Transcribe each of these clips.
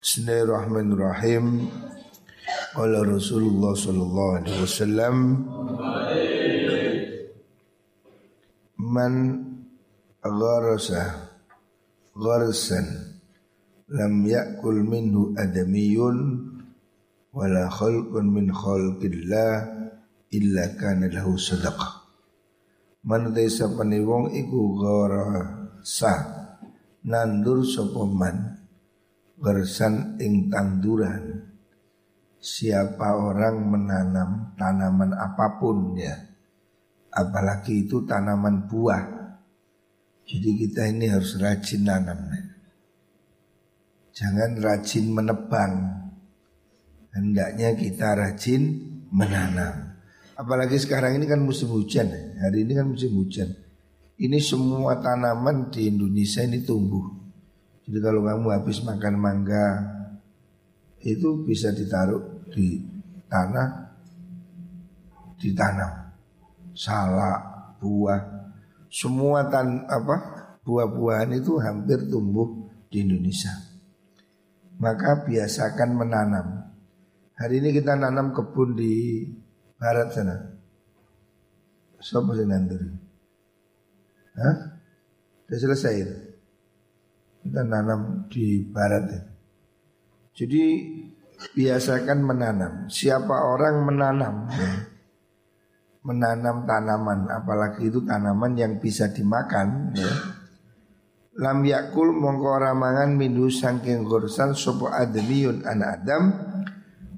Bismillahirrahmanirrahim. Qala Rasulullah sallallahu alaihi wasallam Man gharasa gharsan lam yakul minhu adamiyun wala khalqun min khalqillah illa kana lahu sadaqah Man desa wong iku gharasa nandur sapa man bersan ing tanduran. Siapa orang menanam tanaman apa pun ya. Apalagi itu tanaman buah. Jadi kita ini harus rajin nanam jangan rajin menebang. Hendaknya kita rajin menanam. Apalagi sekarang ini kan musim hujan hari ini kan musim hujan. Ini semua tanaman di Indonesia ini tumbuh jadi kalau kamu habis makan mangga itu bisa ditaruh di tanah ditanam salak, buah, semua tan apa buah-buahan itu hampir tumbuh di Indonesia. Maka biasakan menanam. Hari ini kita nanam kebun di barat sana. Nanti? Hah? Sudah selesai kita nanam di barat ya. Jadi biasakan menanam. Siapa orang menanam ya, menanam tanaman, apalagi itu tanaman yang bisa dimakan ya. Lam yakul mongko ramangan minhu sangking gursan sopo adamiyun an adam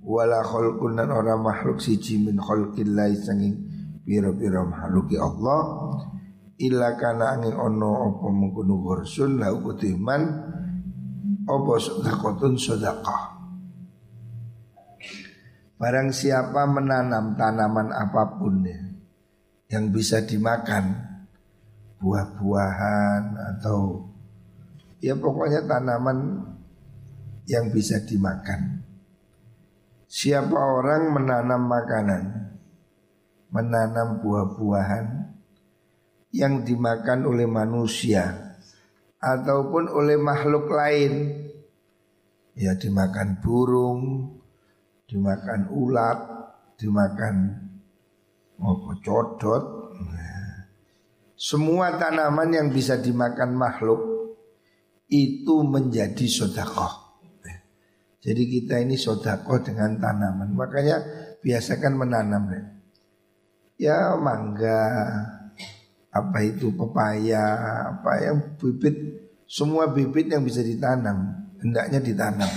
wala khalqun dan orang makhluk siji min khalqillahi sangking piro-piro makhluki Allah illa kana angin ono opo mengkono gursun lau kutiman opo sedekotun sedekah Barang siapa menanam tanaman apa pun ya yang bisa dimakan buah-buahan atau ya pokoknya tanaman yang bisa dimakan. Siapa orang menanam makanan, menanam buah-buahan yang dimakan oleh manusia ataupun oleh makhluk lain. Ya dimakan burung, dimakan ulat, dimakan apa codot. Semua tanaman yang bisa dimakan makhluk itu menjadi sodakoh. Jadi kita ini sodakoh dengan tanaman. Makanya biasakan menanam. Ya mangga, apa itu pepaya, apa yang bibit, semua bibit yang bisa ditanam, hendaknya ditanam.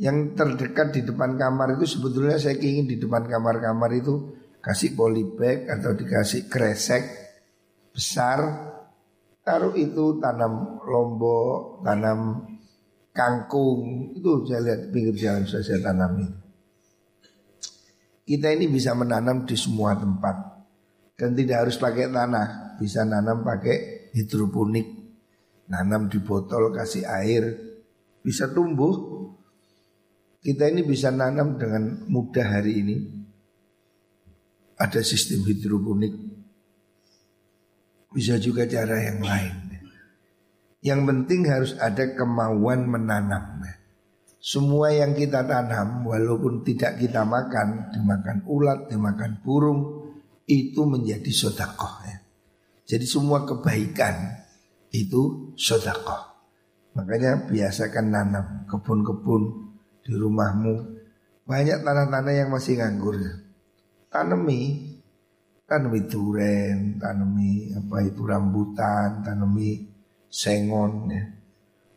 Yang terdekat di depan kamar itu sebetulnya saya ingin di depan kamar-kamar itu kasih polybag atau dikasih kresek besar, taruh itu tanam lombok, tanam kangkung, itu saya lihat pinggir jalan saya, saya tanam itu. Kita ini bisa menanam di semua tempat. Dan tidak harus pakai tanah, bisa nanam pakai hidroponik. Nanam di botol kasih air, bisa tumbuh. Kita ini bisa nanam dengan mudah hari ini. Ada sistem hidroponik. Bisa juga cara yang lain. Yang penting harus ada kemauan menanam. Semua yang kita tanam walaupun tidak kita makan, dimakan ulat, dimakan burung, itu menjadi sodakoh ya. Jadi semua kebaikan itu sodakoh. Makanya biasakan nanam kebun-kebun di rumahmu. Banyak tanah-tanah yang masih nganggur. Tanami, tanami duren, tanami apa itu rambutan, tanami sengon ya.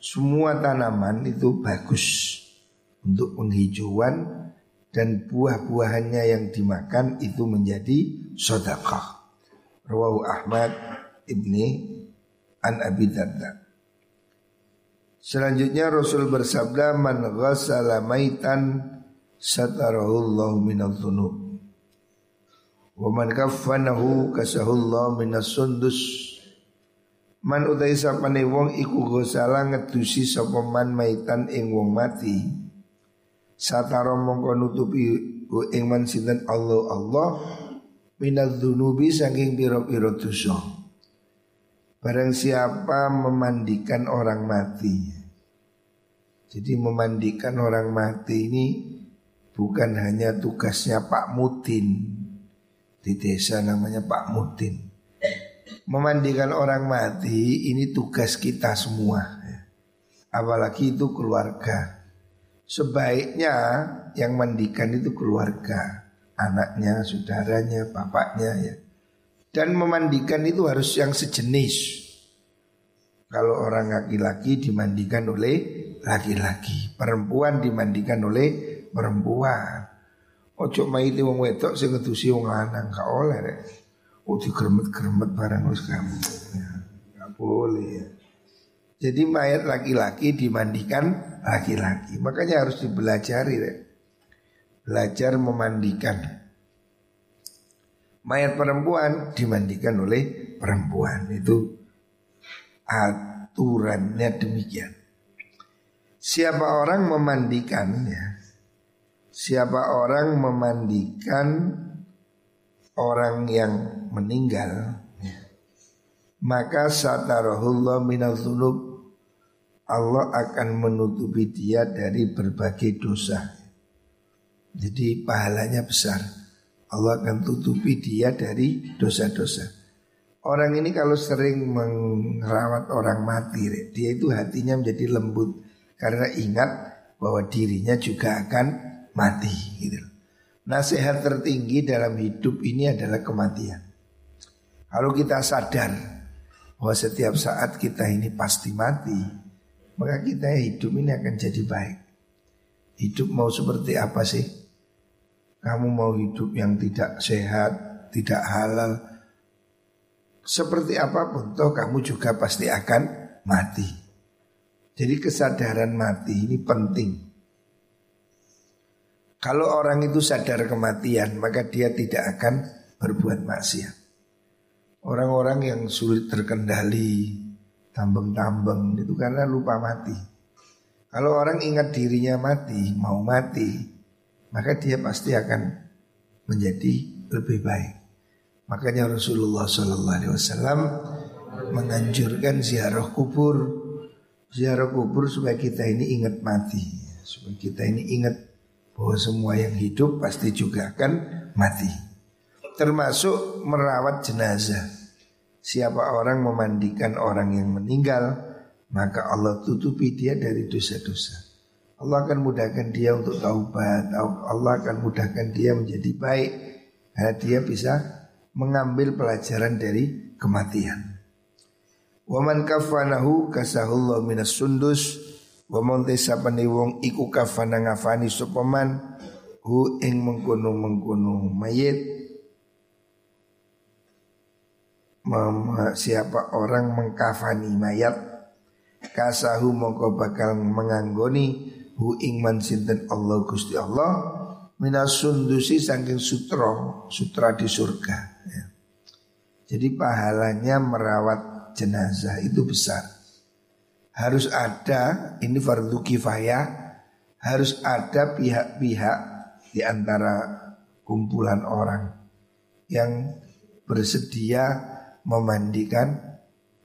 Semua tanaman itu bagus untuk penghijauan dan buah-buahannya yang dimakan itu menjadi sodakah. Rawahu Ahmad ibni an Abi Darda. Selanjutnya Rasul bersabda man ghassala maitan satarahullahu minal dhunub. Wa man kaffanahu kasahullahu minas sundus. Man utai sapane wong iku ghassala ngedusi sapa man maitan ing wong mati satara mongko nutupi ing man sinten Allah Allah minal dunubi saking piro-piro dosa. Barang siapa memandikan orang mati Jadi memandikan orang mati ini bukan hanya tugasnya Pak Mutin di desa namanya Pak Mutin. Memandikan orang mati ini tugas kita semua. Apalagi itu keluarga. Sebaiknya yang mandikan itu keluarga, anaknya, saudaranya, bapaknya ya. Dan memandikan itu harus yang sejenis. Kalau orang laki-laki dimandikan oleh laki-laki, perempuan dimandikan oleh perempuan. Ojo maiti wong wedok sing ngedusi wong lanang gak oleh rek. Oh digremet-gremet barang wis kamu. Ya, gak boleh ya. Jadi mayat laki-laki dimandikan laki-laki. Makanya harus dibelajari rek. Belajar memandikan. Mayat perempuan dimandikan oleh perempuan itu aturannya demikian. Siapa orang memandikan ya, siapa orang memandikan orang yang meninggal, ya, maka satarahullah minal dzunub Allah akan menutupi dia dari berbagai dosa. Jadi pahalanya besar. Allah akan tutupi dia dari dosa-dosa. Orang ini kalau sering merawat orang mati, dia itu hatinya menjadi lembut karena ingat bahwa dirinya juga akan mati. Gitu. Nasihat tertinggi dalam hidup ini adalah kematian. Kalau kita sadar bahwa setiap saat kita ini pasti mati, maka kita hidup ini akan jadi baik. Hidup mau seperti apa sih? Kamu mau hidup yang tidak sehat, tidak halal Seperti apa pun toh kamu juga pasti akan mati Jadi kesadaran mati ini penting Kalau orang itu sadar kematian maka dia tidak akan berbuat maksiat Orang-orang yang sulit terkendali Tambeng-tambeng itu karena lupa mati Kalau orang ingat dirinya mati, mau mati maka dia pasti akan menjadi lebih baik. Makanya Rasulullah Shallallahu Alaihi Wasallam menganjurkan ziarah kubur, ziarah kubur supaya kita ini ingat mati, supaya kita ini ingat bahwa semua yang hidup pasti juga akan mati. Termasuk merawat jenazah. Siapa orang memandikan orang yang meninggal, maka Allah tutupi dia dari dosa-dosa. Allah akan mudahkan dia untuk taubat. Allah akan mudahkan dia menjadi baik. Karena dia bisa mengambil pelajaran dari kematian. Waman kafanahu kasahullah minas sundus. Waman tesapani wong iku kafana sopaman. Hu ing mengkuno mengkuno mayit siapa orang mengkafani mayat? Kasahu mongko bakal menganggoni hu ingman sinten Allah Gusti Allah minas sundusi saking sutra sutra di surga. Ya. Jadi pahalanya merawat jenazah itu besar. Harus ada ini fardu kifayah Harus ada pihak-pihak di antara kumpulan orang Yang bersedia memandikan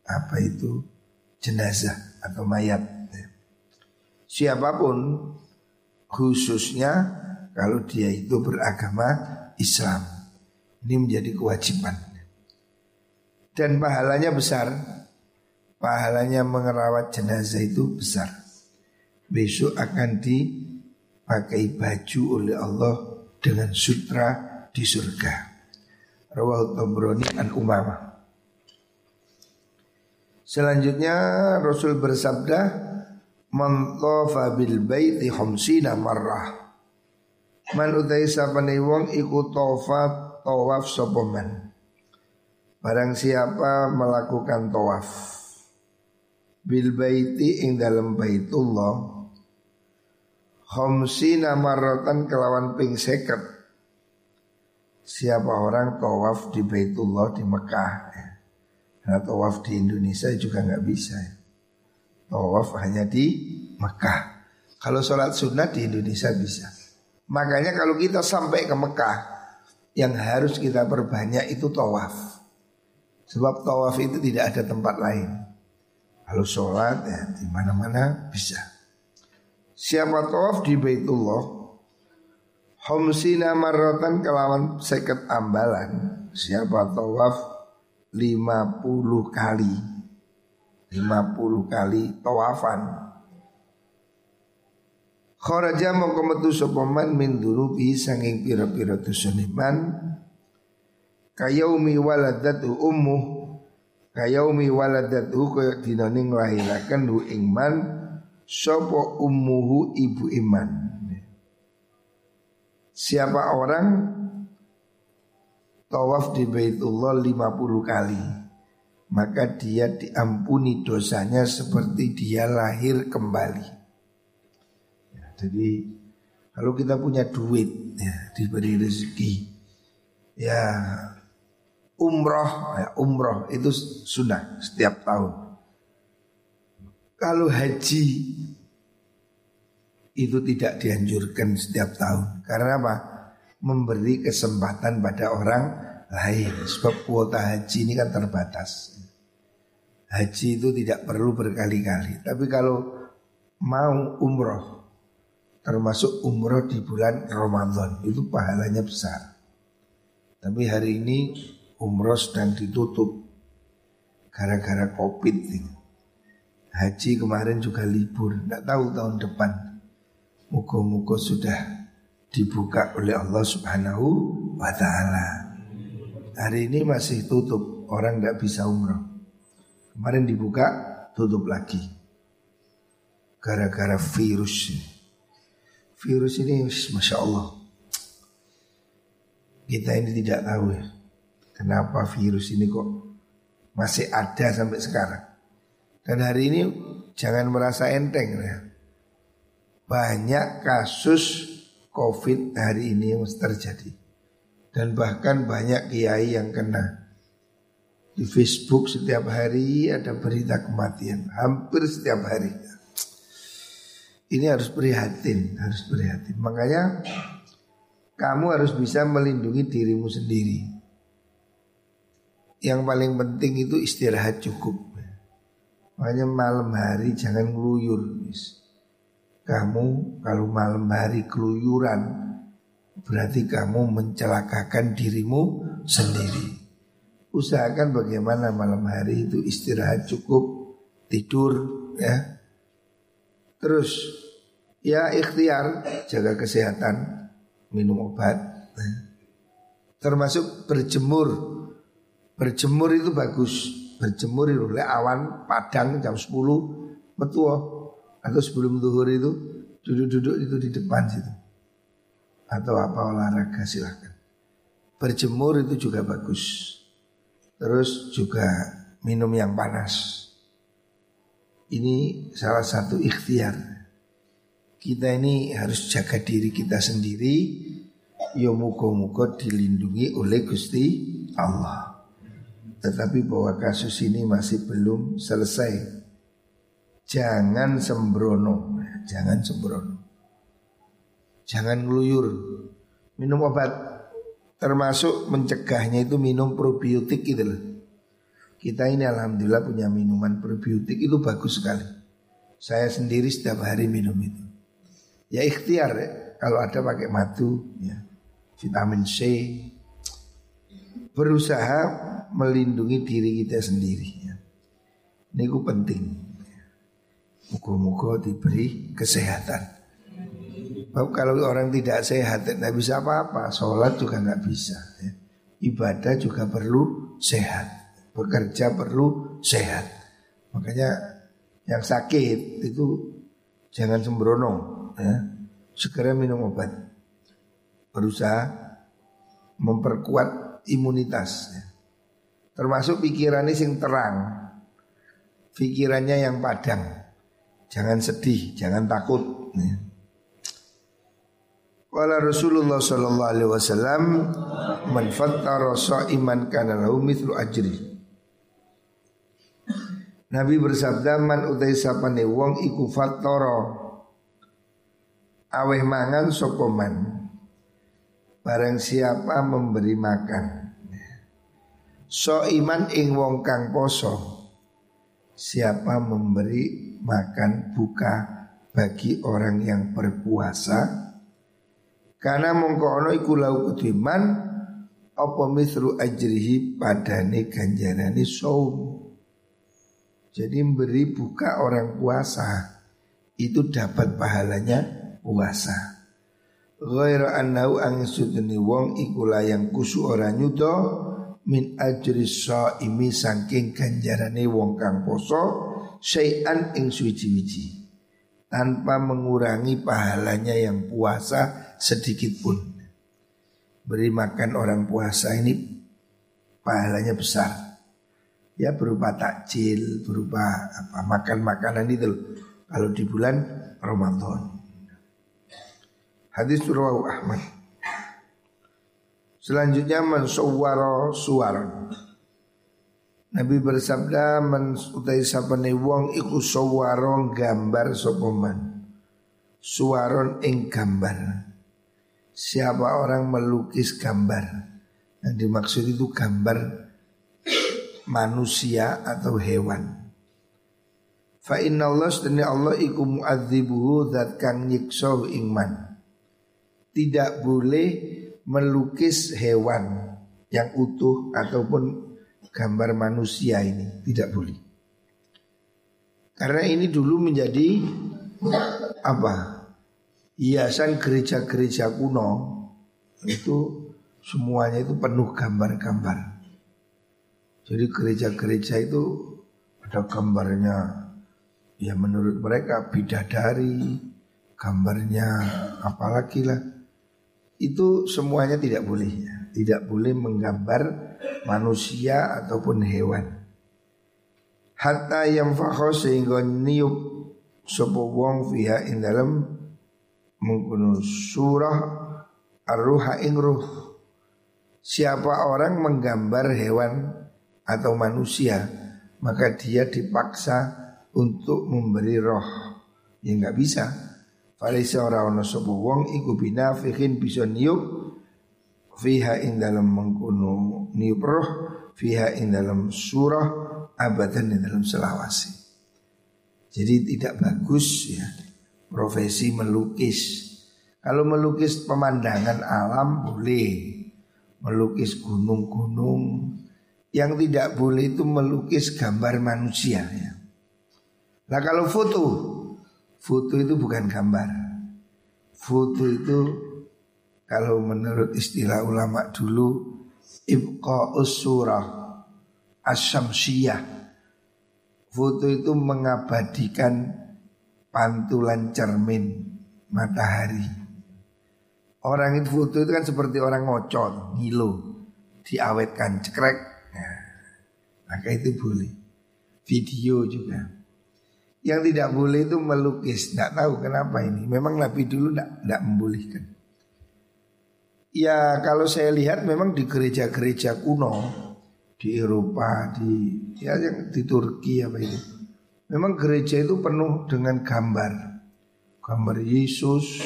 apa itu jenazah atau mayat siapa pun khususnya kalau dia itu beragama Islam. Ini menjadi kewajiban. Dan pahalanya besar. Pahalanya mengerawat jenazah itu besar. Besok akan dipakai baju oleh Allah dengan sutra di surga. Tabrani an Umamah. Selanjutnya Rasul bersabda, Man tofa bil baiti khamsina marrah Man utai sapane wong iku tofa tawaf sapa Barang siapa melakukan tawaf bil baiti ing dalam baitullah khamsina marratan kelawan ping seket Siapa orang tawaf di Baitullah di Mekah ya. Karena tawaf di Indonesia juga nggak bisa ya. Tawaf hanya di Mekah. Kalau sholat sunnah di Indonesia bisa. Makanya kalau kita sampai ke Mekah, yang harus kita perbanyak itu tawaf. Sebab tawaf itu tidak ada tempat lain. Kalau sholat ya di mana-mana bisa. Siapa tawaf di Baitullah Homsina marrotan kelawan seket ambalan Siapa tawaf 50 kali. 50 kali tawafan. Kharaja mongko metu sapa man min durubi sanging pira-pira dosaniman kayaumi waladatu ummu kayaumi waladatu kaya dinane nglahiraken hu ing man sapa ummuhu ibu iman. Siapa orang tawaf di Baitullah 50 kali maka dia diampuni dosanya seperti dia lahir kembali. Ya, jadi kalau kita punya duit ya, diberi rezeki ya umroh ya, umroh itu sudah setiap tahun. Kalau haji itu tidak dianjurkan setiap tahun. Karena apa? Memberi kesempatan pada orang lain. Sebab kuota haji ini kan terbatas. Haji itu tidak perlu berkali-kali. Tapi kalau mau umroh, termasuk umroh di bulan Ramadan, itu pahalanya besar. Tapi hari ini umroh sedang ditutup gara-gara covid ini. Haji kemarin juga libur, tidak tahu tahun depan. Muka-muka sudah dibuka oleh Allah Subhanahu wa taala. Hari ini masih tutup, orang tidak bisa umroh. Kemarin dibuka, tutup lagi. Gara-gara virus. Virus ini Masya Allah Kita ini tidak tahu ya Kenapa virus ini kok masih ada sampai sekarang dan hari ini jangan merasa enteng ya. Banyak kasus COVID hari ini yang terjadi. Dan bahkan banyak kiai yang kena. Di Facebook setiap hari ada berita kematian. Hampir setiap hari. Ini harus prihatin, harus prihatin. Makanya kamu harus bisa melindungi dirimu sendiri. Yang paling penting itu istirahat cukup. Makanya malam hari jangan ngeluyur. Kamu kalau malam hari keluyuran berarti kamu mencelakakan dirimu sendiri. Usahakan bagaimana malam hari itu istirahat cukup, tidur ya. Terus ya ikhtiar jaga kesehatan, minum obat. Ya. Termasuk berjemur. Berjemur itu bagus berjemur itu oleh awan padang jam 10 betul atau sebelum duhur itu duduk-duduk itu di depan situ. Atau apa olahraga silahkan. Berjemur itu juga bagus. Terus juga minum yang panas. Ini salah satu ikhtiar. Kita ini harus jaga diri kita sendiri. Ya muka-muka dilindungi oleh Gusti Allah. Tetapi bahwa kasus ini masih belum selesai. Jangan sembrono, jangan sembrono. Jangan ngeluyur. Minum obat termasuk mencegahnya itu minum probiotik gitu loh. Kita ini alhamdulillah punya minuman probiotik itu bagus sekali. Saya sendiri setiap hari minum itu. Ya ikhtiar ya, kalau ada pakai madu ya. Vitamin C, berusaha melindungi diri kita sendiri. Ya. Ini ku penting. Muka-muka diberi kesehatan. Sebab kalau orang tidak sehat tidak bisa apa-apa. Sholat juga nggak bisa. Ya. Ibadah juga perlu sehat. Bekerja perlu sehat. Makanya yang sakit itu jangan sembrono. Ya. Segera minum obat. Berusaha memperkuat imunitas ya. Termasuk pikirannya sing terang Pikirannya yang padang Jangan sedih, jangan takut ya. Wala Rasulullah sallallahu alaihi wasallam man fattara iman kana lahu mithlu ajri. Nabi bersabda man utai sapane wong iku fattara aweh mangan sapa man Barang siapa memberi makan So iman ing wong kang poso Siapa memberi makan buka bagi orang yang berpuasa. Karena mongko iku lau kudiman apa misru ajrihi padane ganjarane saum. Jadi beri buka orang puasa itu dapat pahalanya puasa. Ghaira annahu angsudni wong iku yang kusu ora nyudo min ajri imi saking ganjarane wong kang poso syai'an ing suci-wici tanpa mengurangi pahalanya yang puasa sedikit pun. Beri makan orang puasa ini pahalanya besar. Ya berupa takjil, berupa apa makan makanan itu kalau di bulan Ramadan. Hadis Rawahu Ahmad. Selanjutnya mensuwaro suwaron. Nabi bersabda men utai sapane wong iku suwaro gambar sopoman. Suwaron ing gambar. Siapa orang melukis gambar Yang dimaksud itu gambar manusia atau hewan Fa inna Allah Allah iku mu'adzibuhu zat kang nyiksa ingman tidak boleh melukis hewan yang utuh ataupun gambar manusia ini tidak boleh. Karena ini dulu menjadi apa? Hiasan gereja-gereja kuno itu semuanya itu penuh gambar-gambar. Jadi gereja-gereja itu ada gambarnya ya menurut mereka bidadari, gambarnya apalagi lah itu semuanya tidak boleh ya. Tidak boleh menggambar manusia ataupun hewan. Hatta yang fakho sehingga niup sopo wong fiha ing dalam mengkuno surah arruha ing ruh. Siapa orang menggambar hewan atau manusia maka dia dipaksa untuk memberi roh. Ya nggak bisa Falaisa ora ono sapa wong iku binafihin bisa niup fiha ing dalam mengkuno niup roh fiha ing dalam surah abadan ing dalam selawasi. Jadi tidak bagus ya profesi melukis. Kalau melukis pemandangan alam boleh, melukis gunung-gunung. Yang tidak boleh itu melukis gambar manusia ya. Nah kalau foto Foto itu bukan gambar. Foto itu kalau menurut istilah ulama dulu ibqa surah asyamsiyah. Foto itu mengabadikan pantulan cermin matahari. Orang itu foto itu kan seperti orang ngocot, ngilu, diawetkan, cekrek. Nah, maka itu boleh. Video juga. Yang tidak boleh itu melukis. Tidak tahu kenapa ini. Memang Nabi dulu tidak membolehkan. Ya kalau saya lihat memang di gereja-gereja kuno di Eropa, di ya yang di Turki apa itu. Memang gereja itu penuh dengan gambar. Gambar Yesus,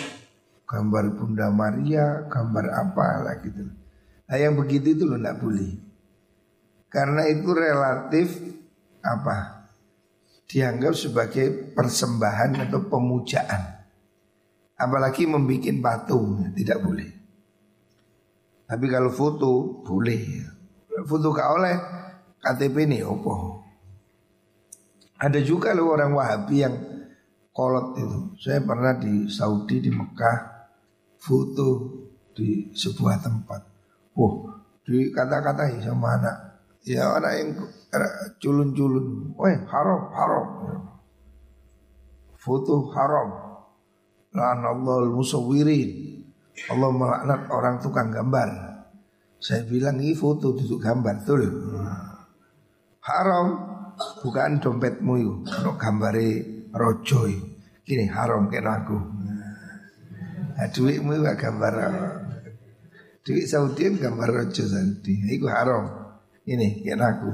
gambar Bunda Maria, gambar apa lah gitu. Nah yang begitu itu loh tidak boleh. Karena itu relatif apa dianggap sebagai persembahan atau pemujaan. Apalagi membuat patung tidak boleh. Tapi kalau foto boleh. Foto kau oleh KTP ini opo. Ada juga loh orang Wahabi yang kolot itu. Saya pernah di Saudi di Mekah foto di sebuah tempat. Oh, dikata-katai sama anak. Ya orang yang culun-culun. Weh haram, haram. Foto haram. Lanallahu musawwirin. Allah melaknat orang tukang gambar. Saya bilang ini foto duduk gambar tuh. Haram bukan dompetmu itu. Untuk gambari rojo. Gini haram kena aku. Nah, duitmu itu gambar Duit Saudi gambar rojo Saudi. Itu haram. Ini kena aku.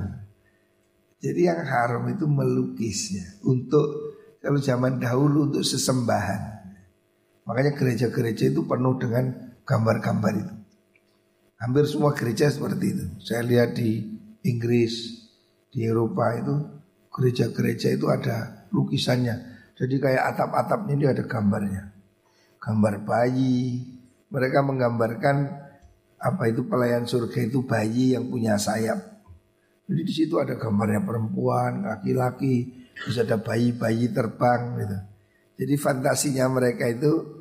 Jadi yang haram itu melukisnya untuk kalau zaman dahulu untuk sesembahan. Makanya gereja-gereja itu penuh dengan gambar-gambar itu. Hampir semua gereja seperti itu. Saya lihat di Inggris, di Eropa itu gereja-gereja itu ada lukisannya Jadi kayak atap-atapnya ini ada gambarnya. Gambar bayi. Mereka menggambarkan apa itu pelayan surga itu bayi yang punya sayap. Jadi di situ ada gambarnya perempuan, laki-laki, bisa ada bayi-bayi terbang gitu. Jadi fantasinya mereka itu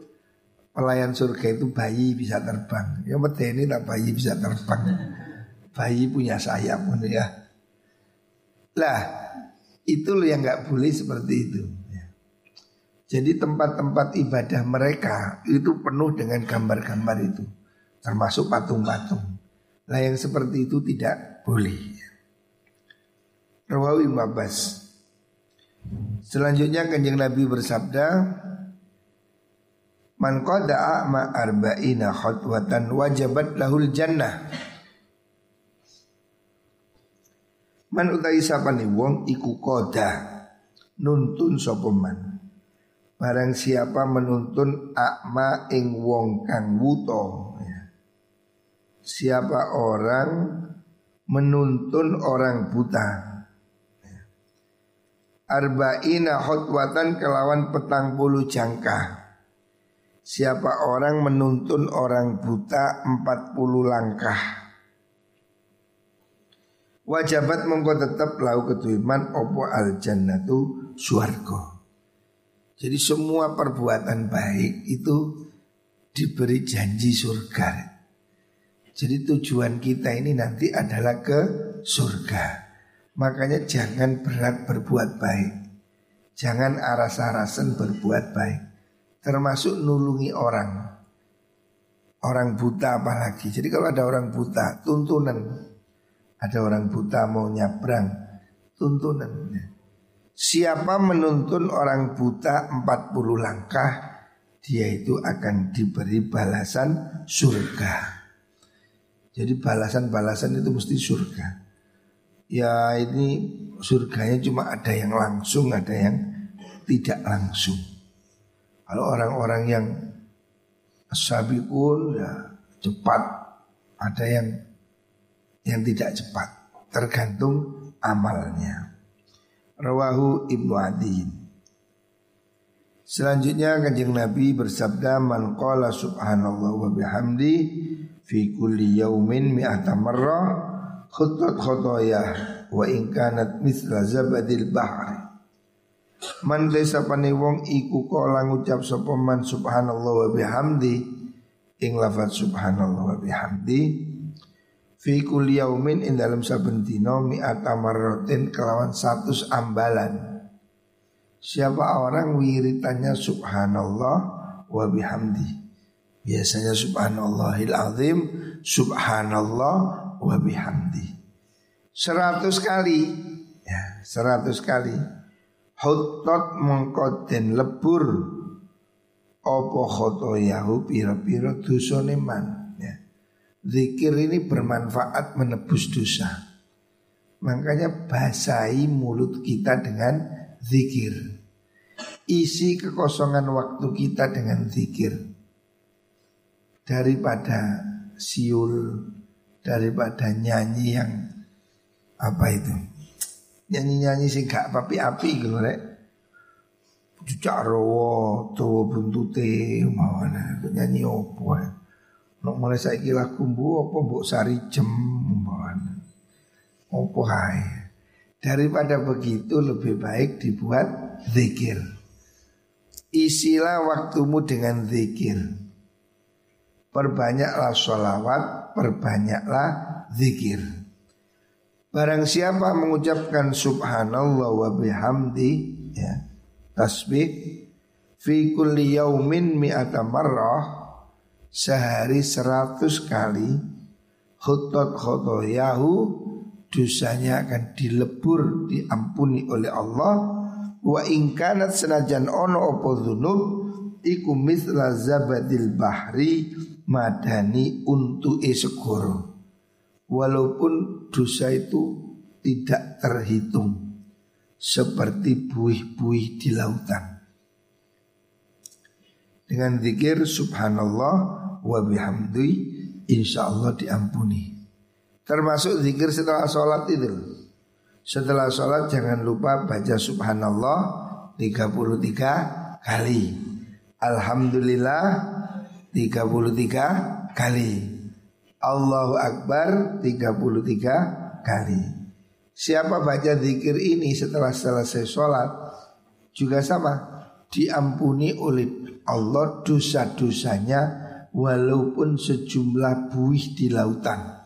pelayan surga itu bayi bisa terbang. Ya ini tak bayi bisa terbang. Bayi punya sayap gitu ya. Lah, itu loh yang nggak boleh seperti itu. Jadi tempat-tempat ibadah mereka itu penuh dengan gambar-gambar itu. Termasuk patung-patung. Nah yang seperti itu tidak boleh. Rawawi Mabas. Selanjutnya kanjeng Nabi bersabda, Man qada'a ma arba'ina khutwatan wajabat lahul jannah. Man utai sapani wong iku koda nuntun sopeman Barang siapa menuntun akma ing wong kang wuto ya. Siapa orang menuntun orang buta ya. Arba'ina khutwatan kelawan petang bulu jangka Siapa orang menuntun orang buta empat puluh langkah Wajabat mongko tetap lau ketuiman opo al jannatu suargo jadi semua perbuatan baik itu diberi janji surga. Jadi tujuan kita ini nanti adalah ke surga. Makanya jangan berat berbuat baik. Jangan aras-arasan berbuat baik. Termasuk nulungi orang. Orang buta apalagi. Jadi kalau ada orang buta, tuntunan. Ada orang buta mau nyabrang, tuntunan. Siapa menuntun orang buta 40 langkah Dia itu akan diberi balasan surga Jadi balasan-balasan itu mesti surga Ya ini surganya cuma ada yang langsung Ada yang tidak langsung Kalau orang-orang yang Sabikun ya cepat. Ada yang yang tidak cepat. Tergantung amalnya. Rawahu Ibnu Adin. Selanjutnya kanjeng Nabi bersabda Man qala subhanallah wa bihamdi Fi kulli yaumin mi'ata marrah Khuttat khotoyah Wa in kanat misla zabadil bahri Man desa pane wong iku kala ngucap sapa man subhanallah wa bihamdi ing lafaz subhanallah wa bihamdi Fi kulli yaumin in dalam saben dina mi'ata marratin kelawan satu ambalan. Siapa orang wiritannya subhanallah wa bihamdi. Biasanya subhanallahil azim, subhanallah wa bihamdi. Seratus kali, ya seratus kali. Hutot mengkoden lebur. Opo khotoyahu pira-pira dusone man Zikir ini bermanfaat menebus dosa. Makanya basahi mulut kita dengan zikir. Isi kekosongan waktu kita dengan zikir. Daripada siul Daripada nyanyi yang Apa itu Nyanyi-nyanyi sih gak api-api gitu rek Cucak rowo Tuh buntute Mawana Nyanyi opo Nek mulai saya kira kumbu apa mbok sari jem umpamane. Apa hai. Daripada begitu lebih baik dibuat zikir. Isilah waktumu dengan zikir. Perbanyaklah sholawat, perbanyaklah zikir. Barang siapa mengucapkan subhanallah wa bihamdi ya, tasbih fi kulli yaumin mi'ata marrah sehari seratus kali Hutot khotoyahu Dosanya akan dilebur Diampuni oleh Allah. Wa ingkanat senajan ono opo dhunub Iku mithla zabadil bahri Madani untuk esegoro Walaupun dosa itu tidak terhitung Seperti buih-buih di lautan Dengan zikir subhanallah wa bihamdi insya Allah diampuni. Termasuk zikir setelah sholat itu. Setelah sholat jangan lupa baca subhanallah 33 kali. Alhamdulillah 33 kali. Allahu Akbar 33 kali. Siapa baca zikir ini setelah selesai sholat juga sama diampuni oleh Allah dosa-dosanya walaupun sejumlah buih di lautan.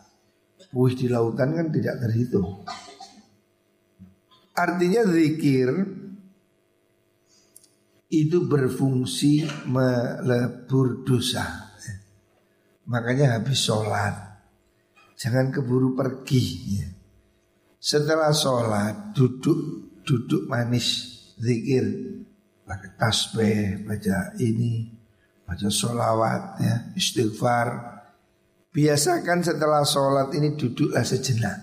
Buih di lautan kan tidak terhitung. Artinya zikir itu berfungsi melebur dosa. Makanya habis sholat. Jangan keburu pergi. Setelah sholat duduk duduk manis zikir. Pakai tasbih baca ini baca sholawat ya istighfar. Biasakan setelah sholat ini duduklah sejenak.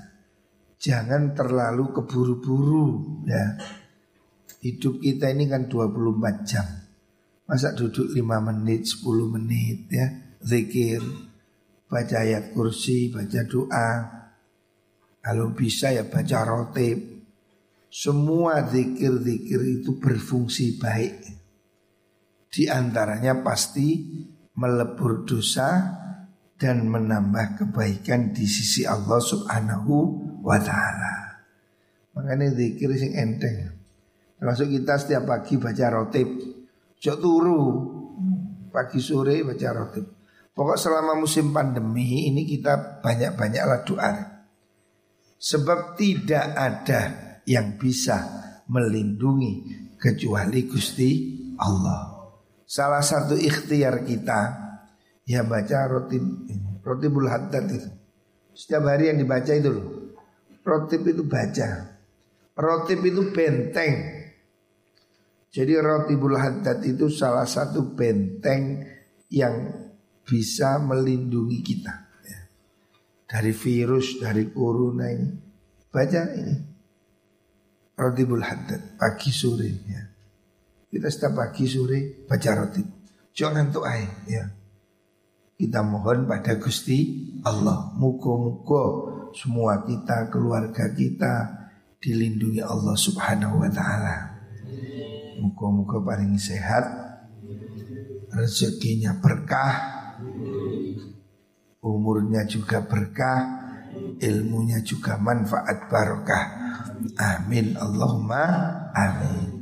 Jangan terlalu keburu-buru ya. Hidup kita ini kan 24 jam. Masa duduk 5 menit 10 menit ya zikir baca ayat kursi baca doa kalau bisa ya baca rotib semua zikir-zikir itu berfungsi baik di antaranya pasti melebur dosa dan menambah kebaikan di sisi Allah Subhanahu wa taala. Makanya zikir sing enteng. Termasuk kita setiap pagi baca rotib. Jok turu pagi sore baca rotib. Pokok selama musim pandemi ini kita banyak-banyaklah doa. Sebab tidak ada yang bisa melindungi kecuali Gusti Allah. Salah satu ikhtiar kita ya baca rotib rotibul haddad itu. Setiap hari yang dibaca itu loh. Rotib itu baca. Rotib itu benteng. Jadi rotibul haddad itu salah satu benteng yang bisa melindungi kita. Ya. Dari virus, dari corona ini. Baca ini. Rotibul haddad pagi sore ya. Kita setiap pagi sore baca rotib. Jangan tuh ya. Kita mohon pada Gusti Allah. Muka-muka semua kita, keluarga kita dilindungi Allah Subhanahu wa taala. Muka-muka paling sehat, rezekinya berkah, umurnya juga berkah, ilmunya juga manfaat barokah. Amin Allahumma amin.